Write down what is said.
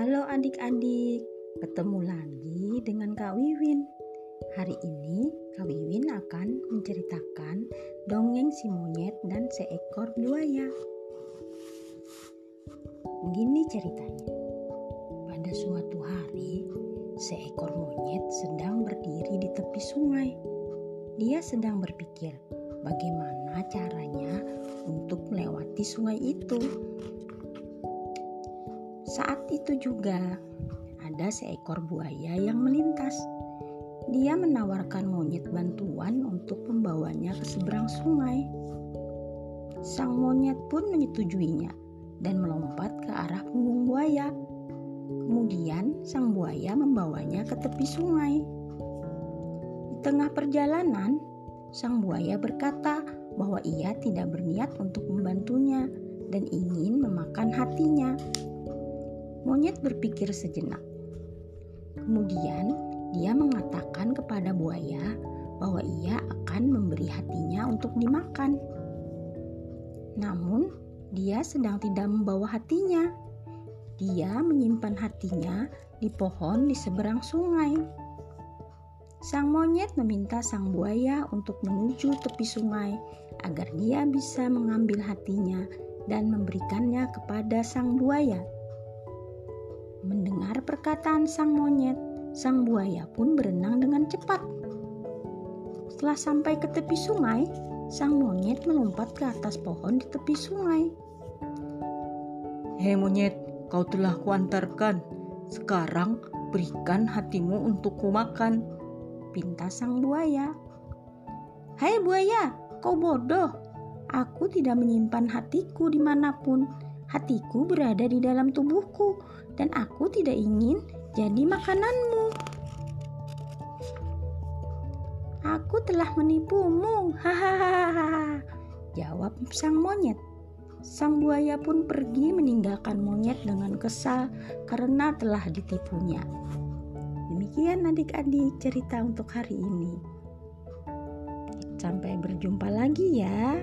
adik-adik, ketemu lagi dengan Kak Wiwin. Hari ini Kak Wiwin akan menceritakan dongeng si monyet dan seekor buaya. Begini ceritanya. Pada suatu hari, seekor monyet sedang berdiri di tepi sungai. Dia sedang berpikir bagaimana caranya untuk melewati sungai itu. Saat itu juga ada seekor buaya yang melintas. Dia menawarkan monyet bantuan untuk membawanya ke seberang sungai. Sang monyet pun menyetujuinya dan melompat ke arah punggung buaya. Kemudian sang buaya membawanya ke tepi sungai. Di tengah perjalanan, sang buaya berkata bahwa ia tidak berniat untuk membantunya dan ingin memakan hatinya. Monyet berpikir sejenak. Kemudian dia mengatakan kepada buaya bahwa ia akan memberi hatinya untuk dimakan. Namun, dia sedang tidak membawa hatinya. Dia menyimpan hatinya di pohon di seberang sungai. Sang monyet meminta sang buaya untuk menuju tepi sungai agar dia bisa mengambil hatinya dan memberikannya kepada sang buaya. Mendengar perkataan sang monyet, sang buaya pun berenang dengan cepat. Setelah sampai ke tepi sungai, sang monyet melompat ke atas pohon di tepi sungai. Hei monyet, kau telah kuantarkan. Sekarang berikan hatimu untuk kumakan. Pinta sang buaya. Hai buaya, kau bodoh. Aku tidak menyimpan hatiku di mana pun. Hatiku berada di dalam tubuhku dan aku tidak ingin jadi makananmu. Aku telah menipumu, hahaha. Jawab sang monyet. Sang buaya pun pergi meninggalkan monyet dengan kesal karena telah ditipunya. Demikian adik-adik cerita untuk hari ini. Sampai berjumpa lagi ya.